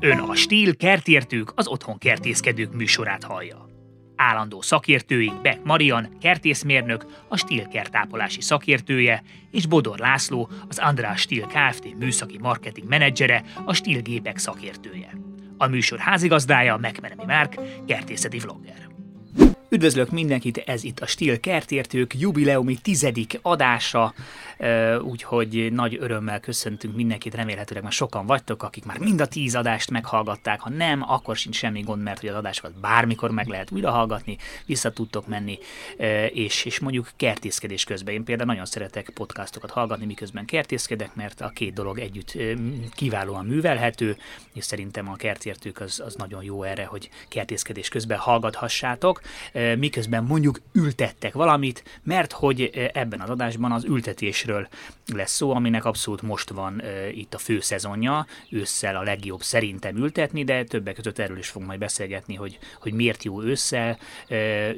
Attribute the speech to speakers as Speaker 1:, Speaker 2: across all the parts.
Speaker 1: Ön a Stíl kertértők, az otthon kertészkedők műsorát hallja. Állandó szakértőink Beck Marian, kertészmérnök, a Stíl kertápolási szakértője, és Bodor László, az András Stíl Kft. műszaki marketing menedzsere, a Stíl gépek szakértője. A műsor házigazdája Megmenemi Márk, kertészeti vlogger. Üdvözlök mindenkit, ez itt a Stil Kertértők jubileumi tizedik adása, úgyhogy nagy örömmel köszöntünk mindenkit, remélhetőleg már sokan vagytok, akik már mind a tíz adást meghallgatták, ha nem, akkor sincs semmi gond, mert hogy az adásokat bármikor meg lehet újra hallgatni, vissza tudtok menni, és, és mondjuk kertészkedés közben. Én például nagyon szeretek podcastokat hallgatni, miközben kertészkedek, mert a két dolog együtt kiválóan művelhető, és szerintem a kertértők az, az nagyon jó erre, hogy kertészkedés közben hallgathassátok miközben mondjuk ültettek valamit, mert hogy ebben az adásban az ültetésről lesz szó, aminek abszolút most van itt a fő szezonja, ősszel a legjobb szerintem ültetni, de többek között erről is fogunk majd beszélgetni, hogy, hogy miért jó ősszel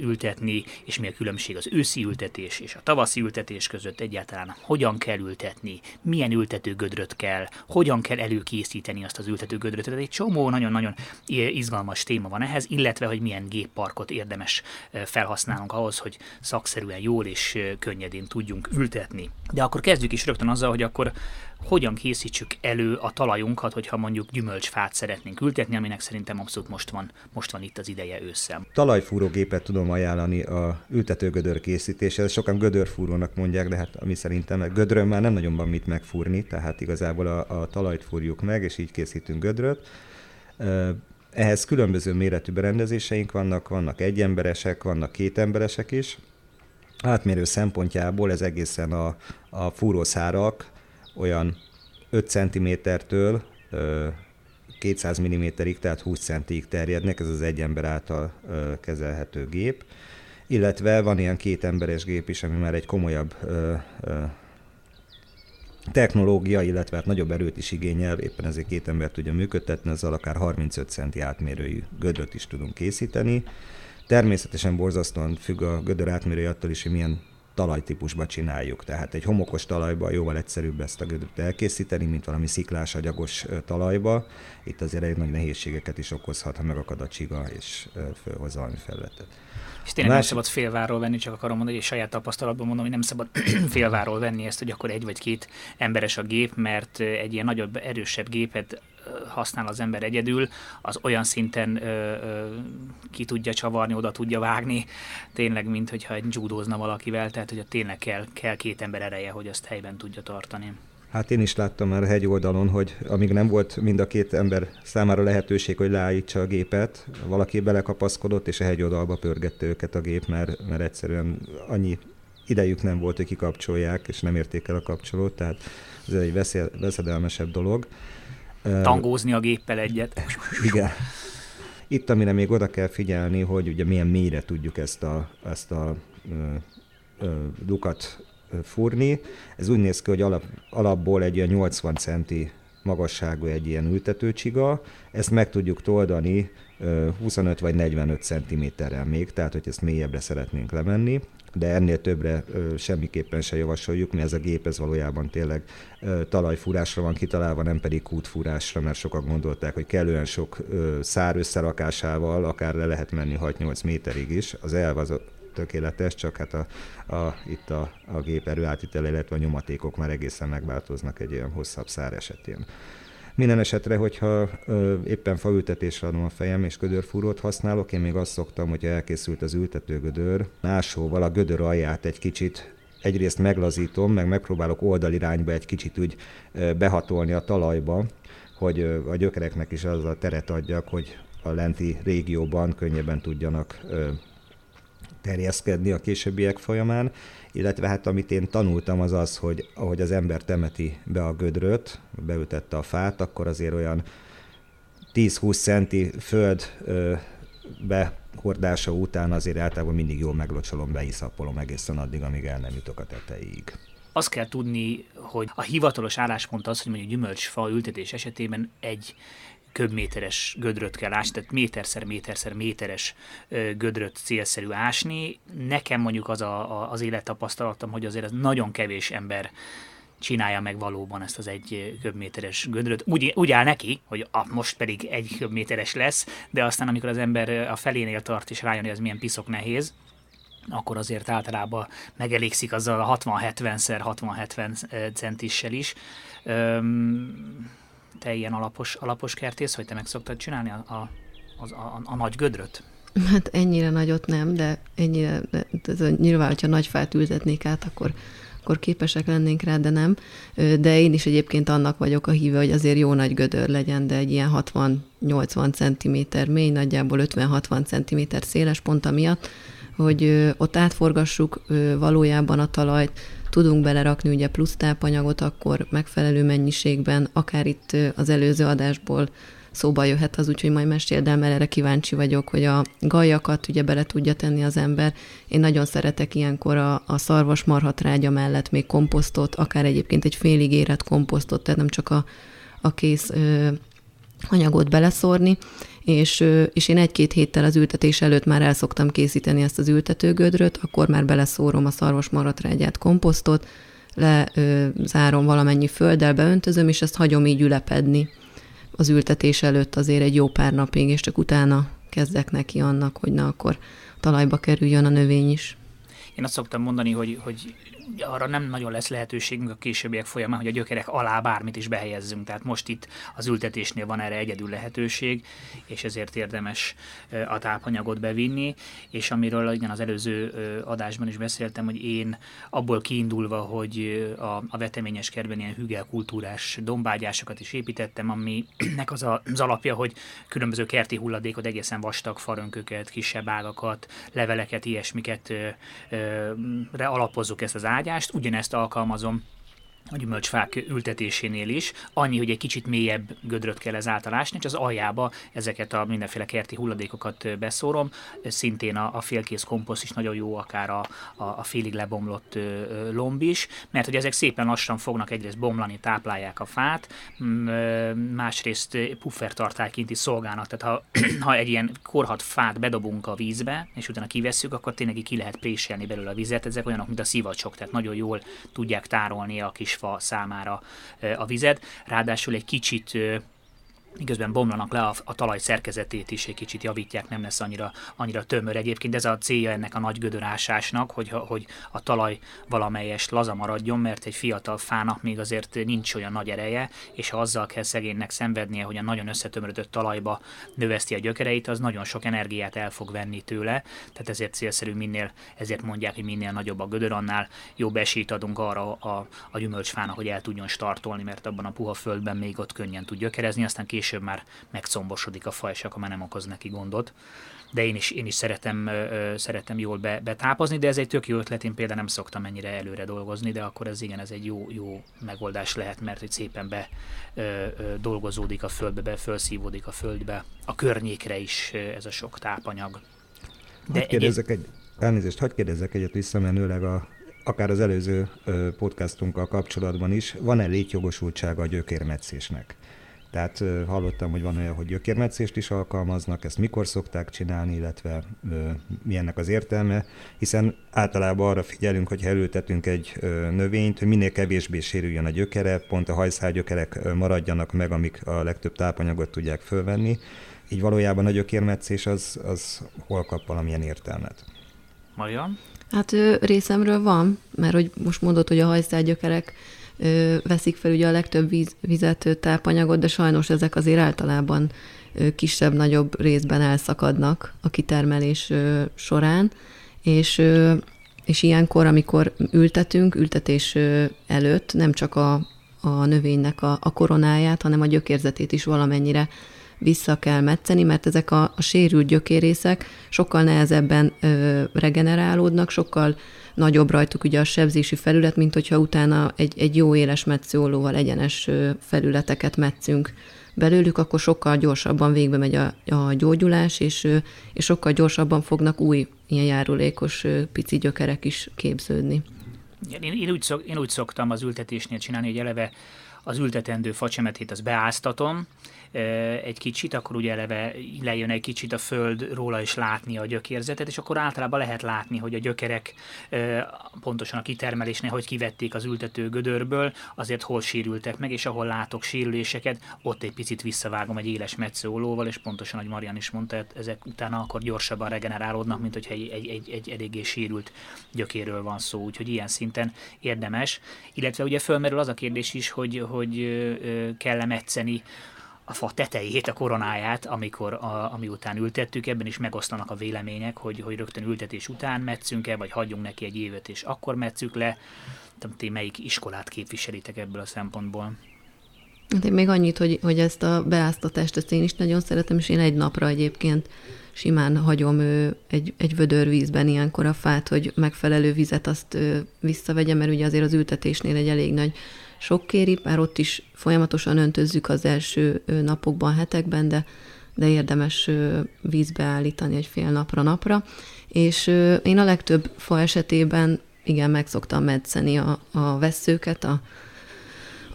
Speaker 1: ültetni, és mi a különbség az őszi ültetés és a tavaszi ültetés között egyáltalán hogyan kell ültetni, milyen ültetőgödröt kell, hogyan kell előkészíteni azt az ültetőgödröt. Tehát egy csomó nagyon-nagyon izgalmas téma van ehhez, illetve hogy milyen gépparkot érdemes felhasználunk ahhoz, hogy szakszerűen jól és könnyedén tudjunk ültetni. De akkor kezdjük is rögtön azzal, hogy akkor hogyan készítsük elő a talajunkat, hogyha mondjuk gyümölcsfát szeretnénk ültetni, aminek szerintem abszolút most van, most van itt az ideje ősszel.
Speaker 2: Talajfúrógépet tudom ajánlani a ültetőgödör készítéshez. Sokan gödörfúrónak mondják, de hát ami szerintem gödrön már nem nagyon van mit megfúrni, tehát igazából a, a talajt fúrjuk meg, és így készítünk gödröt. Ehhez különböző méretű berendezéseink vannak, vannak egyemberesek, vannak kétemberesek is. Átmérő szempontjából ez egészen a, a fúrószárak olyan 5 cm-től 200 mm-ig, tehát 20 centig terjednek, ez az egy ember által kezelhető gép. Illetve van ilyen két emberes gép is, ami már egy komolyabb technológia, illetve hát nagyobb erőt is igényel, éppen ezért két embert tudja működtetni, ezzel akár 35 centi átmérőjű gödröt is tudunk készíteni. Természetesen borzasztóan függ a gödör átmérője attól is, hogy milyen talajtípusba csináljuk. Tehát egy homokos talajba jóval egyszerűbb ezt a gödröt elkészíteni, mint valami sziklás, agyagos talajba. Itt azért egy nagy nehézségeket is okozhat, ha megakad a csiga és fölhoz valami felületet.
Speaker 1: És tényleg Más... nem szabad félváról venni, csak akarom mondani, hogy saját tapasztalatban mondom, hogy nem szabad félváról venni ezt, hogy akkor egy vagy két emberes a gép, mert egy ilyen nagyobb, erősebb gépet használ az ember egyedül, az olyan szinten ö, ö, ki tudja csavarni, oda tudja vágni, tényleg, mint hogyha egy judózna valakivel, tehát hogy tényleg kell, kell két ember ereje, hogy azt helyben tudja tartani.
Speaker 2: Hát én is láttam már a hegyoldalon, hogy amíg nem volt mind a két ember számára lehetőség, hogy leállítsa a gépet, valaki belekapaszkodott, és a hegyoldalba pörgette őket a gép, mert, mert egyszerűen annyi idejük nem volt, hogy kikapcsolják, és nem érték el a kapcsolót, tehát ez egy veszedelmesebb dolog.
Speaker 1: Tangózni a géppel egyet.
Speaker 2: Igen. Itt, amire még oda kell figyelni, hogy ugye milyen mélyre tudjuk ezt a, ezt a ö, ö, lukat fúrni. Ez úgy néz ki, hogy alap, alapból egy ilyen 80 centi magasságú egy ilyen ültetőcsiga, ezt meg tudjuk toldani 25 vagy 45 cm-rel még, tehát hogy ezt mélyebbre szeretnénk lemenni, de ennél többre semmiképpen se javasoljuk, mert ez a gép ez valójában tényleg talajfúrásra van kitalálva, nem pedig kútfúrásra, mert sokan gondolták, hogy kellően sok szár összerakásával akár le lehet menni 6-8 méterig is. Az elv az tökéletes, csak hát a, a, itt a, a gép erőátítele, illetve a nyomatékok már egészen megváltoznak egy olyan hosszabb szár esetén. Minden esetre, hogyha ö, éppen faültetésre adom a fejem és gödörfúrót használok, én még azt szoktam, hogy elkészült az ültetőgödör, másóval a gödör alját egy kicsit egyrészt meglazítom, meg megpróbálok oldalirányba egy kicsit úgy behatolni a talajba, hogy a gyökereknek is az a teret adjak, hogy a lenti régióban könnyebben tudjanak terjeszkedni a későbbiek folyamán, illetve hát amit én tanultam az az, hogy ahogy az ember temeti be a gödröt, beütette a fát, akkor azért olyan 10-20 centi föld ö, behordása után azért általában mindig jól meglocsolom, beiszappolom egészen addig, amíg el nem jutok a tetejéig.
Speaker 1: Azt kell tudni, hogy a hivatalos álláspont az, hogy mondjuk gyümölcsfa ültetés esetében egy köbméteres gödröt kell ásni, tehát méterszer, méterszer, méteres gödröt célszerű ásni. Nekem mondjuk az a, a, az élettapasztalatom, hogy azért ez nagyon kevés ember csinálja meg valóban ezt az egy köbméteres gödröt. Úgy, úgy áll neki, hogy a, most pedig egy köbméteres lesz, de aztán amikor az ember a felénél tart és rájön, hogy ez milyen piszok nehéz, akkor azért általában megelégszik azzal a 60-70-szer 60-70 centissel is. Öm, te ilyen alapos, alapos kertész, hogy te meg szoktad csinálni a, a, a, a, a nagy gödröt?
Speaker 3: Hát ennyire nagyot nem, de ennyire, de, de nyilván, hogyha nagy fát ültetnék át, akkor, akkor képesek lennénk rá, de nem. De én is egyébként annak vagyok a híve, hogy azért jó nagy gödör legyen, de egy ilyen 60-80 cm mély, nagyjából 50-60 cm széles pont miatt, hogy ott átforgassuk valójában a talajt, tudunk belerakni ugye plusz tápanyagot, akkor megfelelő mennyiségben, akár itt az előző adásból szóba jöhet az, úgyhogy majd meséld el, mert erre kíváncsi vagyok, hogy a gajakat ugye bele tudja tenni az ember. Én nagyon szeretek ilyenkor a, a szarvas marhatrágya mellett még komposztot, akár egyébként egy félig érett komposztot, tehát nem csak a, a kész ö, anyagot beleszórni, és, és én egy-két héttel az ültetés előtt már el szoktam készíteni ezt az ültetőgödröt, akkor már beleszórom a szarvas maratrágyát, komposztot, lezárom valamennyi földdel, beöntözöm, és ezt hagyom így ülepedni az ültetés előtt azért egy jó pár napig, és csak utána kezdek neki annak, hogy na akkor talajba kerüljön a növény is.
Speaker 1: Én azt szoktam mondani, hogy, hogy arra nem nagyon lesz lehetőségünk a későbbiek folyamán, hogy a gyökerek alá bármit is behelyezzünk. Tehát most itt az ültetésnél van erre egyedül lehetőség, és ezért érdemes a tápanyagot bevinni. És amiről igen, az előző adásban is beszéltem, hogy én abból kiindulva, hogy a, a veteményes kertben ilyen hügelkultúrás dombágyásokat is építettem, aminek az a, az alapja, hogy különböző kerti hulladékot, egészen vastag farönköket, kisebb ágakat, leveleket, ilyesmiket ö, ö, alapozzuk ezt az ágyat, ágyást, ugyanezt alkalmazom a gyümölcsfák ültetésénél is, annyi, hogy egy kicsit mélyebb gödröt kell ez általásni, és az aljába ezeket a mindenféle kerti hulladékokat beszórom, szintén a, a félkész komposzt is nagyon jó, akár a, a, a félig lebomlott lomb is, mert hogy ezek szépen lassan fognak egyrészt bomlani, táplálják a fát, másrészt puffertartályként is szolgálnak, tehát ha, ha egy ilyen korhat fát bedobunk a vízbe, és utána kivesszük, akkor tényleg ki lehet préselni belőle a vizet, ezek olyanok, mint a szivacsok, tehát nagyon jól tudják tárolni a kis fa számára a vizet, ráadásul egy kicsit miközben bomlanak le a, a talaj szerkezetét is, egy kicsit javítják, nem lesz annyira, annyira tömör egyébként. Ez a célja ennek a nagy gödörásásnak, hogy, hogy a talaj valamelyes laza maradjon, mert egy fiatal fának még azért nincs olyan nagy ereje, és ha azzal kell szegénynek szenvednie, hogy a nagyon összetömörödött talajba növeszti a gyökereit, az nagyon sok energiát el fog venni tőle, tehát ezért célszerű minél, ezért mondják, hogy minél nagyobb a gödör, annál jobb esélyt adunk arra a, a gyümölcsfának, hogy el tudjon startolni, mert abban a puha földben még ott könnyen tud gyökerezni, aztán később már megcombosodik a fa, és akkor már nem okoz neki gondot. De én is, én is szeretem, szeretem jól be, betápozni, de ez egy tök jó ötlet, én például nem szoktam ennyire előre dolgozni, de akkor ez igen, ez egy jó, jó megoldás lehet, mert hogy szépen be ö, ö, dolgozódik a földbe, be, felszívódik a földbe, a környékre is ez a sok tápanyag.
Speaker 2: De hadd kérdezzek egy, elnézést, hagyd kérdezzek egyet visszamenőleg a, akár az előző podcastunkkal kapcsolatban is, van-e létjogosultsága a gyökérmetszésnek? Tehát hallottam, hogy van olyan, hogy gyökérmetszést is alkalmaznak, ezt mikor szokták csinálni, illetve mi ennek az értelme, hiszen általában arra figyelünk, hogy elültetünk egy növényt, hogy minél kevésbé sérüljön a gyökere, pont a hajszálgyökerek maradjanak meg, amik a legtöbb tápanyagot tudják fölvenni. Így valójában a gyökérmetszés az, az hol kap valamilyen értelmet?
Speaker 1: Marian?
Speaker 3: Hát részemről van, mert hogy most mondod, hogy a hajszálgyökerek veszik fel ugye a legtöbb víz, vizet, tápanyagot, de sajnos ezek azért általában kisebb-nagyobb részben elszakadnak a kitermelés során, és, és ilyenkor, amikor ültetünk, ültetés előtt nem csak a, a növénynek a, a koronáját, hanem a gyökérzetét is valamennyire vissza kell metszeni, mert ezek a, a sérült gyökérészek sokkal nehezebben ö, regenerálódnak, sokkal nagyobb rajtuk ugye a sebzési felület, mint hogyha utána egy, egy jó éles metszólóval egyenes felületeket metszünk belőlük, akkor sokkal gyorsabban végbe megy a, a gyógyulás, és, és sokkal gyorsabban fognak új ilyen járulékos pici gyökerek is képződni.
Speaker 1: Én, én, úgy szok, én úgy szoktam az ültetésnél csinálni, hogy eleve az ültetendő facsemetét az beáztatom, egy kicsit, akkor ugye eleve lejön egy kicsit a föld róla is látni a gyökérzetet, és akkor általában lehet látni, hogy a gyökerek pontosan a kitermelésnél, hogy kivették az ültető gödörből, azért hol sérültek meg, és ahol látok sérüléseket, ott egy picit visszavágom egy éles metszőolóval, és pontosan, ahogy Marian is mondta, ezek utána akkor gyorsabban regenerálódnak, mint hogyha egy, egy, egy, egy eléggé sérült gyökéről van szó, úgyhogy ilyen szinten érdemes. Illetve ugye fölmerül az a kérdés is, hogy, hogy kell-e a fa tetejét, a koronáját, amikor, a, ami után ültettük, ebben is megosztanak a vélemények, hogy, hogy rögtön ültetés után metszünk-e, vagy hagyjunk neki egy évet, és akkor metszük le. Nem ti melyik iskolát képviselitek ebből a szempontból?
Speaker 3: Hát én még annyit, hogy, hogy ezt a beáztatást, ezt én is nagyon szeretem, és én egy napra egyébként simán hagyom ő, egy, egy vödör vízben ilyenkor a fát, hogy megfelelő vizet azt visszavegye, mert ugye azért az ültetésnél egy elég nagy sok kéri, bár ott is folyamatosan öntözzük az első napokban, hetekben, de, de érdemes vízbe állítani egy fél napra napra. És én a legtöbb fa esetében igen, meg szoktam metszeni a, a veszőket a,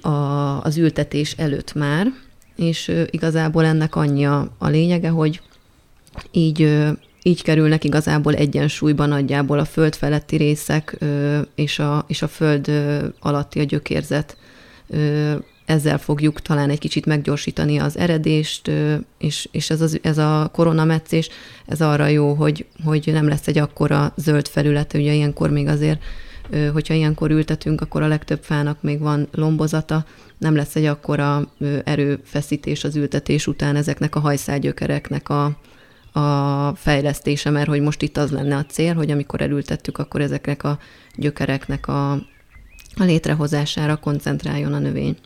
Speaker 3: a, az ültetés előtt már, és igazából ennek annyi a, a lényege, hogy így, így kerülnek igazából egyensúlyban nagyjából a föld feletti részek és a, és a föld alatti a gyökérzet. Ezzel fogjuk talán egy kicsit meggyorsítani az eredést, és, és ez, az, ez a koronametszés, ez arra jó, hogy, hogy nem lesz egy akkora zöld felület, ugye ilyenkor még azért hogyha ilyenkor ültetünk, akkor a legtöbb fának még van lombozata, nem lesz egy akkora erőfeszítés az ültetés után ezeknek a hajszálgyökereknek a, a fejlesztése, mert hogy most itt az lenne a cél, hogy amikor elültettük, akkor ezeknek a gyökereknek a, a létrehozására koncentráljon a növény.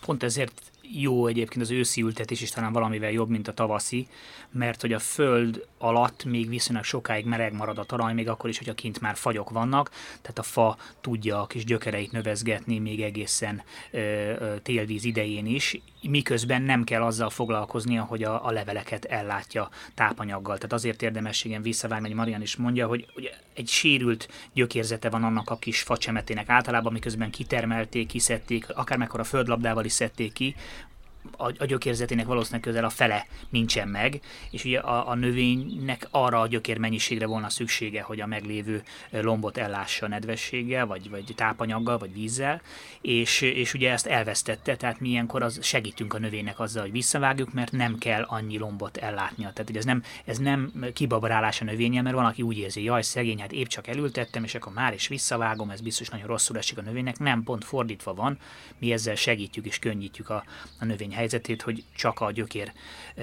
Speaker 1: Pont ezért jó egyébként az őszi ültetés is talán valamivel jobb, mint a tavaszi, mert hogy a föld alatt még viszonylag sokáig meleg marad a talaj, még akkor is, hogyha kint már fagyok vannak, tehát a fa tudja a kis gyökereit növezgetni még egészen ö, ö, télvíz idején is, miközben nem kell azzal foglalkoznia, hogy a, a leveleket ellátja tápanyaggal. Tehát azért érdemes igen visszavágni, hogy Marian is mondja, hogy ugye egy sérült gyökérzete van annak a kis facsemetének általában, miközben kitermelték, kiszedték, akár mekkora földlabdával is szedték ki, a, gyökérzetének valószínűleg közel a fele nincsen meg, és ugye a, a növénynek arra a gyökér mennyiségre volna szüksége, hogy a meglévő lombot ellássa nedvességgel, vagy, vagy tápanyaggal, vagy vízzel, és, és ugye ezt elvesztette, tehát mi ilyenkor az segítünk a növénynek azzal, hogy visszavágjuk, mert nem kell annyi lombot ellátnia. Tehát ugye ez nem, ez nem kibabrálás a növénye, mert van, aki úgy érzi, jaj, szegény, hát épp csak elültettem, és akkor már is visszavágom, ez biztos nagyon rosszul esik a növénynek. Nem, pont fordítva van, mi ezzel segítjük és könnyítjük a, a növény helyzetét, hogy csak a gyökér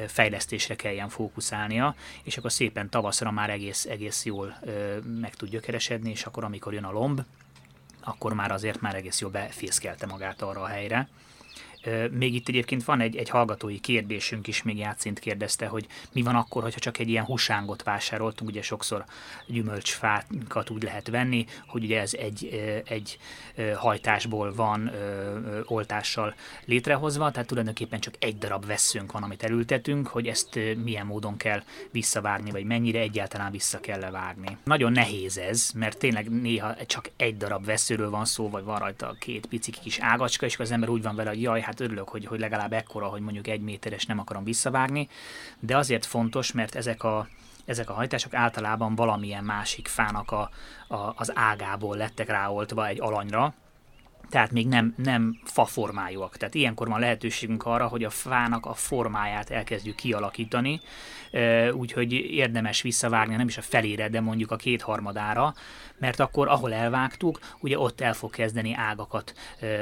Speaker 1: fejlesztésre kelljen fókuszálnia, és akkor szépen tavaszra már egész, egész jól meg tud gyökeresedni, és akkor amikor jön a lomb, akkor már azért már egész jól befészkelte magát arra a helyre. Még itt egyébként van egy, egy hallgatói kérdésünk is, még játszint kérdezte, hogy mi van akkor, hogyha csak egy ilyen husángot vásároltunk, ugye sokszor gyümölcsfákat úgy lehet venni, hogy ugye ez egy, egy hajtásból van oltással létrehozva, tehát tulajdonképpen csak egy darab veszőnk van, amit elültetünk, hogy ezt milyen módon kell visszavágni, vagy mennyire egyáltalán vissza kell levágni. Nagyon nehéz ez, mert tényleg néha csak egy darab veszőről van szó, vagy van rajta két pici kis ágacska, és az ember úgy van vele, hogy jaj, hát hát örülök, hogy, hogy legalább ekkora, hogy mondjuk egy méteres nem akarom visszavágni, de azért fontos, mert ezek a, ezek a hajtások általában valamilyen másik fának a, a, az ágából lettek ráoltva egy alanyra, tehát még nem, nem faformájúak. Tehát ilyenkor van lehetőségünk arra, hogy a fának a formáját elkezdjük kialakítani, úgyhogy érdemes visszavágni nem is a felére, de mondjuk a kétharmadára, mert akkor ahol elvágtuk, ugye ott el fog kezdeni ágakat,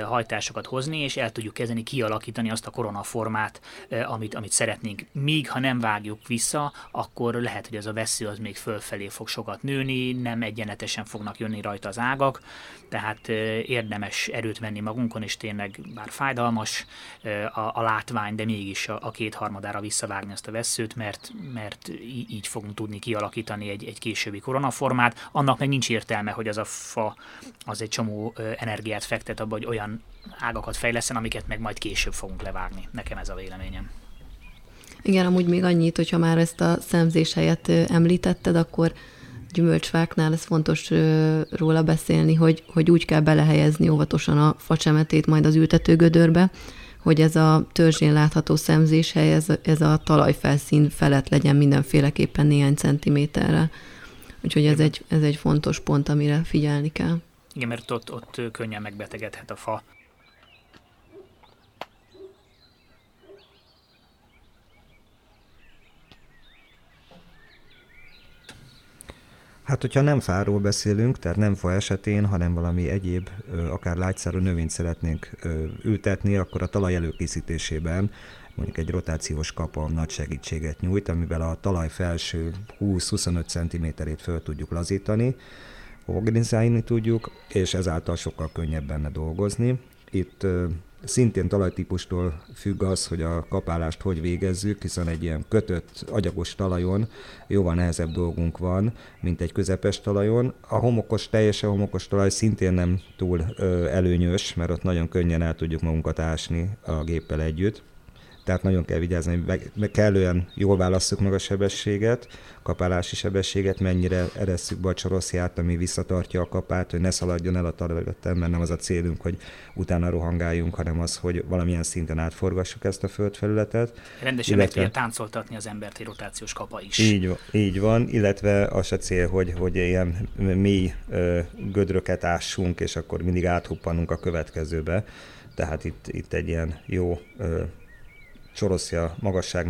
Speaker 1: hajtásokat hozni, és el tudjuk kezdeni kialakítani azt a koronaformát, amit, amit szeretnénk. Míg ha nem vágjuk vissza, akkor lehet, hogy ez a vesző az még fölfelé fog sokat nőni, nem egyenletesen fognak jönni rajta az ágak, tehát érdemes erőt venni magunkon, és tényleg bár fájdalmas a, a látvány, de mégis a, a kétharmadára visszavágni ezt a veszőt, mert, mert így fogunk tudni kialakítani egy, egy későbbi koronaformát. Annak meg nincs értelme, hogy az a fa az egy csomó energiát fektet abba, hogy olyan ágakat fejleszen, amiket meg majd később fogunk levágni. Nekem ez a véleményem.
Speaker 3: Igen, amúgy még annyit, hogyha már ezt a szemzés helyet említetted, akkor gyümölcsfáknál ez fontos róla beszélni, hogy, hogy úgy kell belehelyezni óvatosan a facsemetét majd az ültetőgödörbe, hogy ez a törzsén látható szemzéshely, ez, ez a talajfelszín felett legyen mindenféleképpen néhány centiméterre. Úgyhogy ez egy, ez egy fontos pont, amire figyelni kell.
Speaker 1: Igen, mert ott, ott könnyen megbetegedhet a fa.
Speaker 2: Hát, hogyha nem fáról beszélünk, tehát nem fa esetén, hanem valami egyéb, akár lágyszárú növényt szeretnénk ültetni, akkor a talaj előkészítésében mondjuk egy rotációs kapa nagy segítséget nyújt, amivel a talaj felső 20-25 cm-ét föl tudjuk lazítani, organizálni tudjuk, és ezáltal sokkal könnyebb benne dolgozni. Itt Szintén talajtípustól függ az, hogy a kapálást hogy végezzük, hiszen egy ilyen kötött, agyagos talajon jóval nehezebb dolgunk van, mint egy közepes talajon. A homokos, teljesen homokos talaj szintén nem túl ö, előnyös, mert ott nagyon könnyen el tudjuk magunkat ásni a géppel együtt tehát nagyon kell vigyázni, meg, meg kellően jól válasszuk meg a sebességet, kapálási sebességet, mennyire eresszük be a csoroszját, ami visszatartja a kapát, hogy ne szaladjon el a területen, mert nem az a célunk, hogy utána rohangáljunk, hanem az, hogy valamilyen szinten átforgassuk ezt a földfelületet.
Speaker 1: Rendesen illetve, meg táncoltatni az embert egy rotációs kapa is.
Speaker 2: Így, így van, illetve az a cél, hogy, hogy ilyen mély gödröket ássunk, és akkor mindig áthuppanunk a következőbe. Tehát itt, itt egy ilyen jó csoroszja magasság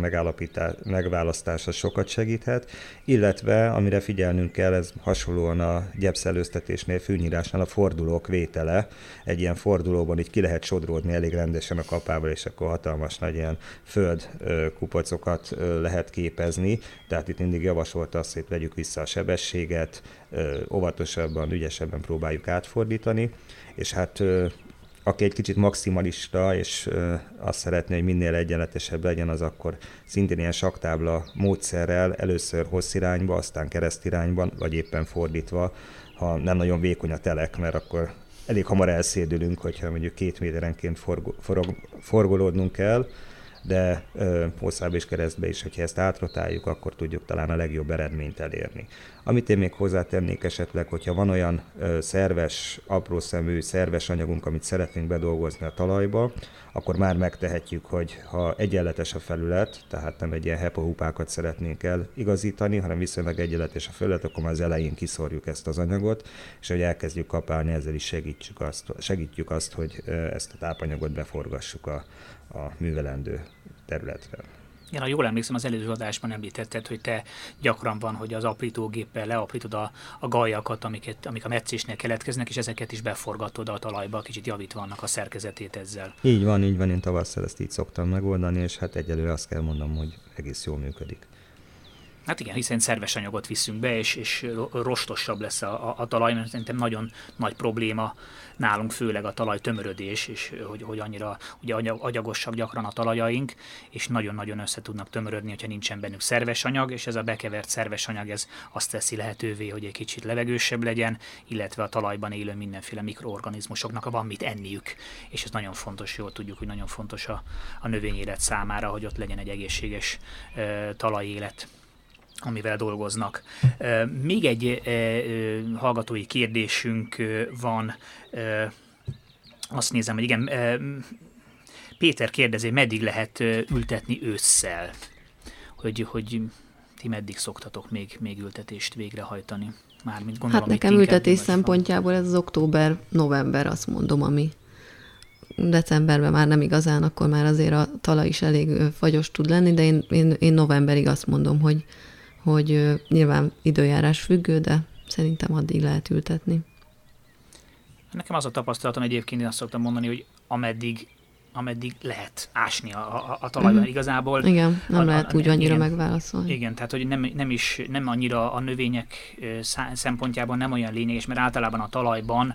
Speaker 2: megválasztása sokat segíthet, illetve amire figyelnünk kell, ez hasonlóan a gyepszelőztetésnél, fűnyírásnál a fordulók vétele. Egy ilyen fordulóban így ki lehet sodródni elég rendesen a kapával, és akkor hatalmas nagy ilyen föld kupocokat lehet képezni. Tehát itt mindig javasolta azt, hogy vegyük vissza a sebességet, óvatosabban, ügyesebben próbáljuk átfordítani, és hát aki egy kicsit maximalista, és azt szeretné, hogy minél egyenletesebb legyen, az akkor szintén ilyen saktábla módszerrel először hossz irányba, aztán kereszt irányban, vagy éppen fordítva, ha nem nagyon vékony a telek, mert akkor elég hamar elszédülünk, hogyha mondjuk két méterenként forg- forog, forgolódnunk kell, de hosszább és keresztbe is, hogyha ezt átrotáljuk, akkor tudjuk talán a legjobb eredményt elérni. Amit én még hozzátennék esetleg, hogyha van olyan ö, szerves, apró szemű, szerves anyagunk, amit szeretnénk bedolgozni a talajba, akkor már megtehetjük, hogy ha egyenletes a felület, tehát nem egy ilyen hepohupákat szeretnénk igazítani, hanem viszonylag egyenletes a felület, akkor már az elején kiszorjuk ezt az anyagot, és hogy elkezdjük kapálni, ezzel is segítjük azt, segítjük azt hogy ezt a tápanyagot beforgassuk a, a művelendő területre.
Speaker 1: Igen, ha jól emlékszem, az előző adásban említetted, hogy te gyakran van, hogy az aprítógéppel leaprítod a, a gajakat, amiket, amik a meccésnél keletkeznek, és ezeket is beforgatod a talajba, kicsit javítva annak a szerkezetét ezzel.
Speaker 2: Így van, így van, én tavasszal ezt így szoktam megoldani, és hát egyelőre azt kell mondom, hogy egész jól működik.
Speaker 1: Hát igen, hiszen szerves anyagot viszünk be, és, és rostosabb lesz a, a, a talaj, mert szerintem nagyon nagy probléma nálunk főleg a talaj tömörödés, és hogy, hogy annyira ugye agyagosak gyakran a talajaink, és nagyon-nagyon össze tudnak tömörödni, hogyha nincsen bennük szerves anyag, és ez a bekevert szerves anyag ez azt teszi lehetővé, hogy egy kicsit levegősebb legyen, illetve a talajban élő mindenféle mikroorganizmusoknak van mit enniük, és ez nagyon fontos, jól tudjuk, hogy nagyon fontos a, a növényélet számára, hogy ott legyen egy egészséges uh, talajélet amivel dolgoznak. Még egy hallgatói kérdésünk van, azt nézem, hogy igen, Péter kérdezi, meddig lehet ültetni ősszel, hogy, hogy ti meddig szoktatok még, még ültetést végrehajtani?
Speaker 3: Mármint gondolom, hát nekem ültetés szempontjából ez az október-november, azt mondom, ami decemberben már nem igazán, akkor már azért a talaj is elég fagyos tud lenni, de én, én, én novemberig azt mondom, hogy, hogy nyilván időjárás függő, de szerintem addig lehet ültetni.
Speaker 1: Nekem az a tapasztalatom egyébként, én azt szoktam mondani, hogy ameddig ameddig lehet ásni a, a, a talajban mm. igazából.
Speaker 3: Igen, nem a, lehet a, úgy annyira igen, megválaszolni.
Speaker 1: Igen, tehát hogy nem, nem is nem annyira a növények szempontjában nem olyan lényeges, mert általában a talajban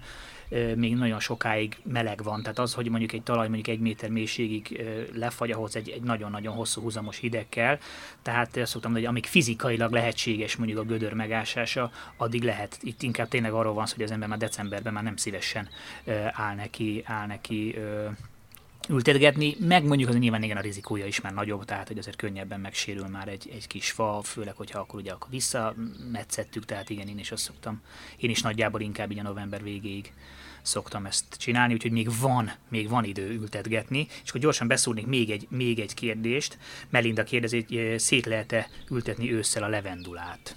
Speaker 1: még nagyon sokáig meleg van. Tehát az, hogy mondjuk egy talaj mondjuk egy méter mélységig lefagy, ahhoz egy, egy nagyon-nagyon hosszú húzamos hideg kell. Tehát azt szoktam mondani, hogy amíg fizikailag lehetséges mondjuk a gödör megásása, addig lehet. Itt inkább tényleg arról van szó, hogy az ember már decemberben már nem szívesen áll neki, áll neki ültetgetni, meg mondjuk az nyilván igen a rizikója is már nagyobb, tehát hogy azért könnyebben megsérül már egy, egy kis fa, főleg, hogyha akkor ugye akkor visszametszettük, tehát igen, én is azt szoktam, én is nagyjából inkább így a november végéig szoktam ezt csinálni, úgyhogy még van, még van idő ültetgetni, és akkor gyorsan beszúrnék még egy, még egy kérdést. Melinda kérdezi, hogy szét lehet-e ültetni ősszel a levendulát?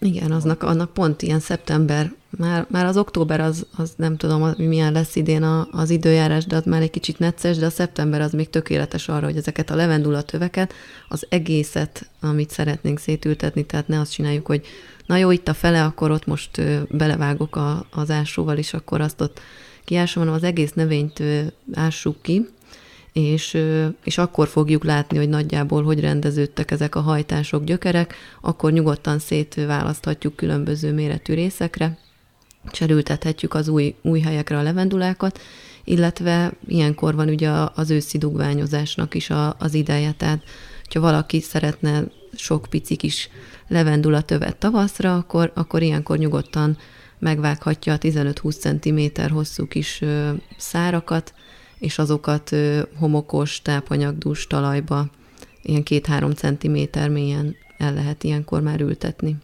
Speaker 3: Igen, aznak, annak pont ilyen szeptember, már, már az október az, az nem tudom, hogy milyen lesz idén a, az időjárás, de az már egy kicsit necces, de a szeptember az még tökéletes arra, hogy ezeket a levendula töveket, az egészet, amit szeretnénk szétültetni, tehát ne azt csináljuk, hogy na jó, itt a fele, akkor ott most belevágok a, az ásóval, és akkor azt ott kiásom, hanem az egész növényt ássuk ki, és, és akkor fogjuk látni, hogy nagyjából hogy rendeződtek ezek a hajtások, gyökerek, akkor nyugodtan szétválaszthatjuk különböző méretű részekre, cserültethetjük az új, új helyekre a levendulákat, illetve ilyenkor van ugye az őszi dugványozásnak is a, az ideje, tehát ha valaki szeretne sok pici kis levendula tövet tavaszra, akkor, akkor ilyenkor nyugodtan megvághatja a 15-20 cm hosszú kis szárakat, és azokat homokos, tápanyagdús talajba ilyen két-három centiméter mélyen el lehet ilyenkor már ültetni.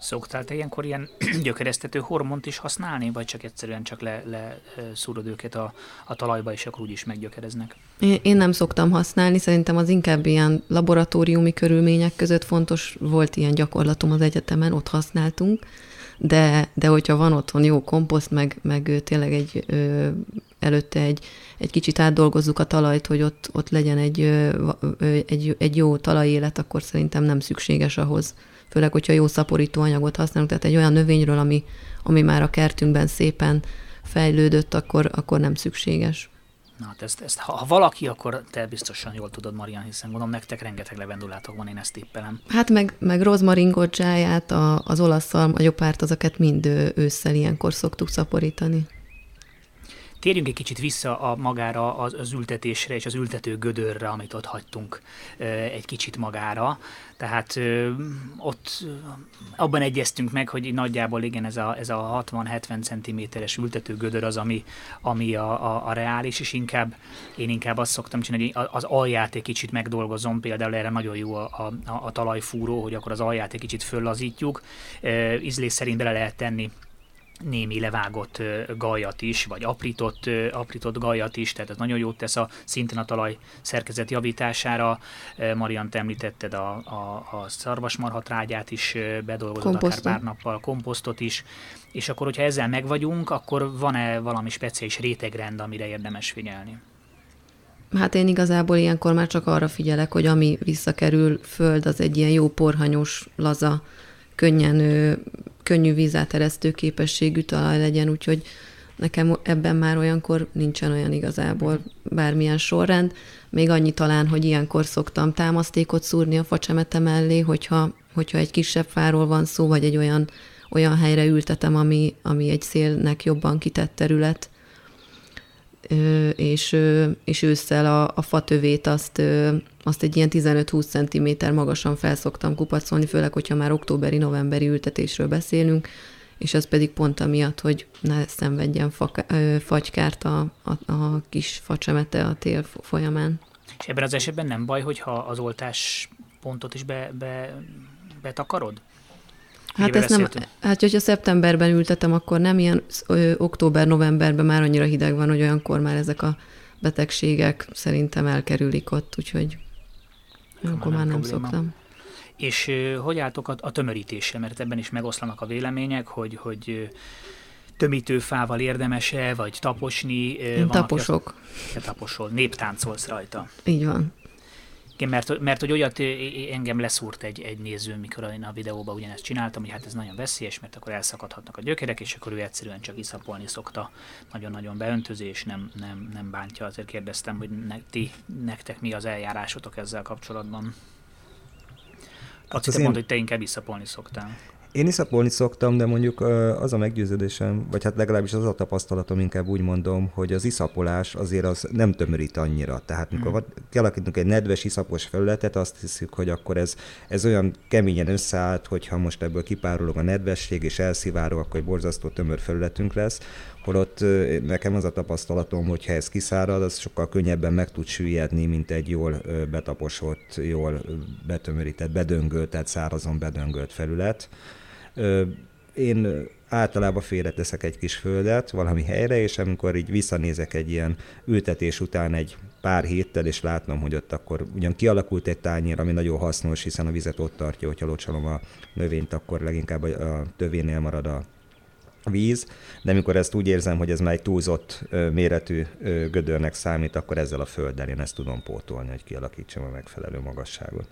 Speaker 1: Szoktál te ilyenkor ilyen gyökeresztető hormont is használni, vagy csak egyszerűen csak le, le szúrod őket a, a talajba, és akkor úgyis meggyökereznek?
Speaker 3: Én, én nem szoktam használni, szerintem az inkább ilyen laboratóriumi körülmények között fontos. Volt ilyen gyakorlatom az egyetemen, ott használtunk, de, de hogyha van otthon jó komposzt, meg, meg tényleg egy ö, előtte egy, egy kicsit átdolgozzuk a talajt, hogy ott, ott legyen egy, ö, egy, egy jó talajélet, akkor szerintem nem szükséges ahhoz. Főleg, hogyha jó szaporító anyagot használunk, tehát egy olyan növényről, ami, ami már a kertünkben szépen fejlődött, akkor, akkor nem szükséges.
Speaker 1: Na, hát ezt, ezt, ha, ha valaki, akkor te biztosan jól tudod, Marian, hiszen gondolom nektek rengeteg levendulátok van, én ezt tippelem.
Speaker 3: Hát meg, meg rozmarin godzsáját, a, az olasz szalmagyopárt, azokat mind ősszel ilyenkor szoktuk szaporítani.
Speaker 1: Térjünk egy kicsit vissza a magára az, az ültetésre és az ültető gödörre, amit ott hagytunk egy kicsit magára. Tehát ott abban egyeztünk meg, hogy nagyjából igen, ez a, ez a 60-70 cm-es ültető gödör az, ami, ami a, a, a reális, és inkább én inkább azt szoktam csinálni, hogy az alját egy kicsit megdolgozom, például erre nagyon jó a, a, a talajfúró, hogy akkor az alját egy kicsit föllazítjuk, ízlés szerint bele lehet tenni némi levágott gajat is, vagy aprított, aprított gajat is, tehát ez nagyon jót tesz a szintén a talaj szerkezet javítására. Marian, te említetted a, a, a szarvasmarha trágyát is bedolgozott akár pár nappal, komposztot is, és akkor, hogyha ezzel megvagyunk, akkor van-e valami speciális rétegrend, amire érdemes figyelni?
Speaker 3: Hát én igazából ilyenkor már csak arra figyelek, hogy ami visszakerül föld, az egy ilyen jó porhanyos, laza, könnyen könnyű vízáteresztő képességű talaj legyen, úgyhogy nekem ebben már olyankor nincsen olyan igazából bármilyen sorrend. Még annyi talán, hogy ilyenkor szoktam támasztékot szúrni a facsemete mellé, hogyha, hogyha egy kisebb fáról van szó, vagy egy olyan, olyan helyre ültetem, ami, ami egy szélnek jobban kitett terület, és, és ősszel a, a fatövét azt, azt egy ilyen 15-20 cm magasan felszoktam kupacolni, főleg, hogyha már októberi-novemberi ültetésről beszélünk, és ez pedig pont amiatt, hogy ne szenvedjen fa, fagykárt a, a, a kis facsemete a tél folyamán.
Speaker 1: És ebben az esetben nem baj, hogyha az oltás pontot is be, be, betakarod?
Speaker 3: Hát ezt nem, hát hogyha szeptemberben ültetem, akkor nem ilyen október-novemberben már annyira hideg van, hogy olyankor már ezek a betegségek szerintem elkerülik ott, úgyhogy akkor már nem probléma. szoktam.
Speaker 1: És hogy álltok a, a tömörítéssel, mert ebben is megoszlanak a vélemények, hogy, hogy tömítőfával érdemes-e, vagy taposni?
Speaker 3: Én taposok.
Speaker 1: Te taposol, néptáncolsz rajta.
Speaker 3: Így van.
Speaker 1: Igen, mert, mert hogy olyat engem leszúrt egy, egy néző, mikor én a videóban ugyanezt csináltam, hogy hát ez nagyon veszélyes, mert akkor elszakadhatnak a gyökerek, és akkor ő egyszerűen csak iszapolni szokta nagyon-nagyon beöntöző, és nem, nem, nem bántja. Azért kérdeztem, hogy ne, ti, nektek mi az eljárásotok ezzel kapcsolatban. Hát Azt én... mondta, hogy te inkább iszapolni szoktál.
Speaker 2: Én iszapolni szoktam, de mondjuk az a meggyőződésem, vagy hát legalábbis az a tapasztalatom, inkább úgy mondom, hogy az iszapolás azért az nem tömörít annyira. Tehát mikor hmm. kialakítunk egy nedves iszapos felületet, azt hiszük, hogy akkor ez, ez olyan keményen összeállt, hogyha most ebből kipárolog a nedvesség és elszivárog, akkor egy borzasztó tömör felületünk lesz Holott nekem az a tapasztalatom, hogy ha ez kiszárad, az sokkal könnyebben meg tud süllyedni, mint egy jól betaposott, jól betömörített, bedöngölt, tehát szárazon bedöngölt felület. Én általában félreteszek egy kis földet valami helyre, és amikor így visszanézek egy ilyen ültetés után egy pár héttel, és látnom, hogy ott akkor ugyan kialakult egy tányér, ami nagyon hasznos, hiszen a vizet ott tartja, hogyha locsolom a növényt, akkor leginkább a tövénél marad a víz, de amikor ezt úgy érzem, hogy ez már egy túlzott méretű gödörnek számít, akkor ezzel a földdel én ezt tudom pótolni, hogy kialakítsam a megfelelő magasságot.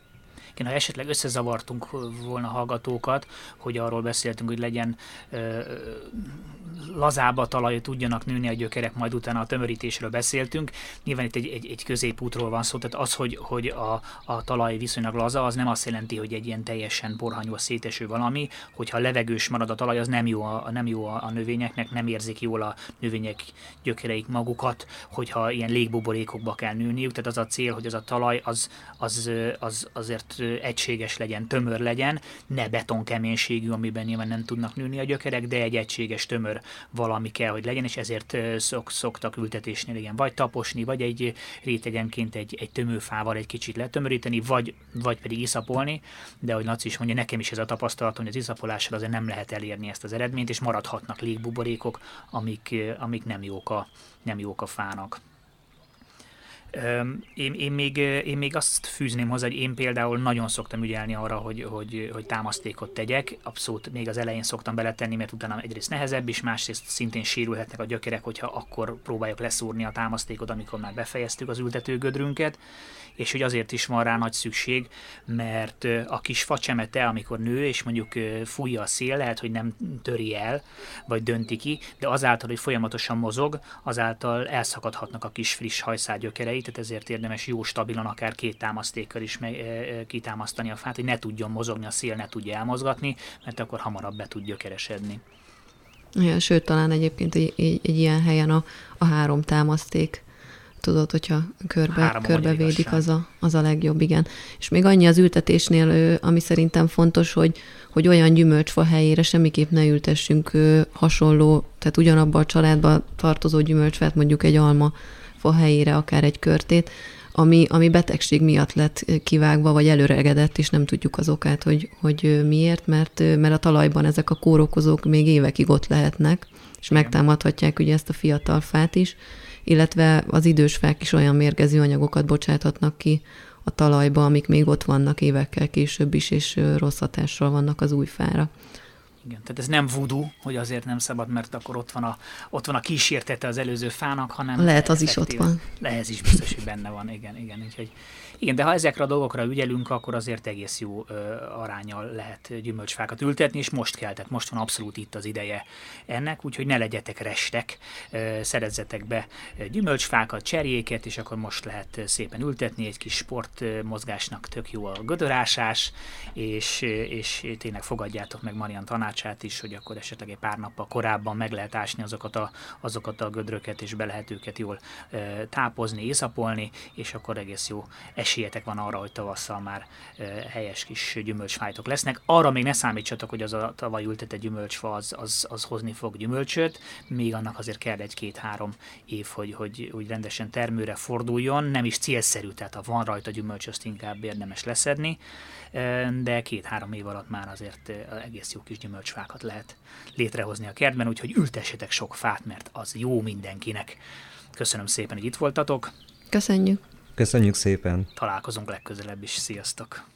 Speaker 1: Igen, ha esetleg összezavartunk volna hallgatókat, hogy arról beszéltünk, hogy legyen ö, lazába a talaj, tudjanak nőni a gyökerek, majd utána a tömörítésről beszéltünk. Nyilván itt egy, egy, egy középútról van szó, tehát az, hogy, hogy a, a talaj viszonylag laza, az nem azt jelenti, hogy egy ilyen teljesen borhanyos széteső valami, hogyha levegős marad a talaj, az nem jó a, nem jó a, a növényeknek, nem érzik jól a növények gyökereik magukat, hogyha ilyen légbuborékokba kell nőniük, tehát az a cél, hogy az a talaj az, az, az azért egységes legyen, tömör legyen, ne betonkeménységű, amiben nyilván nem tudnak nőni a gyökerek, de egy egységes, tömör valami kell, hogy legyen, és ezért szok, szoktak ültetésnél igen, vagy taposni, vagy egy rétegenként egy, egy tömőfával egy kicsit letömöríteni, vagy, vagy pedig iszapolni, de hogy Laci is mondja, nekem is ez a tapasztalatom, hogy az iszapolással azért nem lehet elérni ezt az eredményt, és maradhatnak légbuborékok, amik, amik nem, jók a, nem jók a fának. Én, én, még, én még azt fűzném hozzá, hogy én például nagyon szoktam ügyelni arra, hogy, hogy, hogy támasztékot tegyek. Abszolút még az elején szoktam beletenni, mert utána egyrészt nehezebb is, másrészt szintén sérülhetnek a gyökerek, hogyha akkor próbáljuk leszúrni a támasztékot, amikor már befejeztük az ültetőgödrünket és hogy azért is van rá nagy szükség, mert a kis facsemete, amikor nő, és mondjuk fújja a szél, lehet, hogy nem töri el, vagy dönti ki, de azáltal, hogy folyamatosan mozog, azáltal elszakadhatnak a kis friss hajszágyökerei, tehát ezért érdemes jó stabilan, akár két támasztékkal is kitámasztani a fát, hogy ne tudjon mozogni, a szél ne tudja elmozgatni, mert akkor hamarabb be tud gyökeresedni.
Speaker 3: Ja, sőt, talán egyébként egy, egy, egy ilyen helyen a, a három támaszték tudod, hogyha körbe, körbevédik, az a, az a legjobb, igen. És még annyi az ültetésnél, ami szerintem fontos, hogy, hogy olyan gyümölcsfa helyére semmiképp ne ültessünk hasonló, tehát ugyanabban a családba tartozó gyümölcsfát, mondjuk egy alma fa helyére, akár egy körtét, ami, ami betegség miatt lett kivágva, vagy előregedett, és nem tudjuk az okát, hogy, hogy miért, mert, mert a talajban ezek a kórokozók még évekig ott lehetnek, és megtámadhatják ugye ezt a fiatal fát is illetve az idős fák is olyan mérgező anyagokat bocsáthatnak ki a talajba, amik még ott vannak évekkel később is, és rossz hatással vannak az új fára.
Speaker 1: Igen, tehát ez nem voodoo, hogy azért nem szabad, mert akkor ott van a, ott van a kísértete az előző fának, hanem...
Speaker 3: Lehet, az is ott van.
Speaker 1: Lehet, is biztos, hogy benne van, igen, igen. Úgyhogy, igen, de ha ezekre a dolgokra ügyelünk, akkor azért egész jó ö, arányal lehet gyümölcsfákat ültetni, és most kell, tehát most van abszolút itt az ideje ennek, úgyhogy ne legyetek restek, ö, szerezzetek be gyümölcsfákat, cserjéket, és akkor most lehet szépen ültetni, egy kis sportmozgásnak tök jó a gödörásás, és, és tényleg fogadjátok meg Marian tanács tanácsát is, hogy akkor esetleg egy pár nappal korábban meg lehet ásni azokat a, azokat a gödröket, és be lehet őket jól e, tápozni, észapolni, és akkor egész jó esélyetek van arra, hogy tavasszal már helyes kis gyümölcsfájtok lesznek. Arra még ne számítsatok, hogy az a tavaly ültetett gyümölcsfa az, az, az hozni fog gyümölcsöt, még annak azért kell egy-két-három év, hogy, hogy, hogy rendesen termőre forduljon, nem is célszerű, tehát ha van rajta gyümölcs, azt inkább érdemes leszedni, de két-három év alatt már azért egész jó kis gyümölcsfákat lehet létrehozni a kertben, úgyhogy ültessetek sok fát, mert az jó mindenkinek. Köszönöm szépen, hogy itt voltatok.
Speaker 3: Köszönjük.
Speaker 2: Köszönjük szépen.
Speaker 1: Találkozunk legközelebb is. Sziasztok!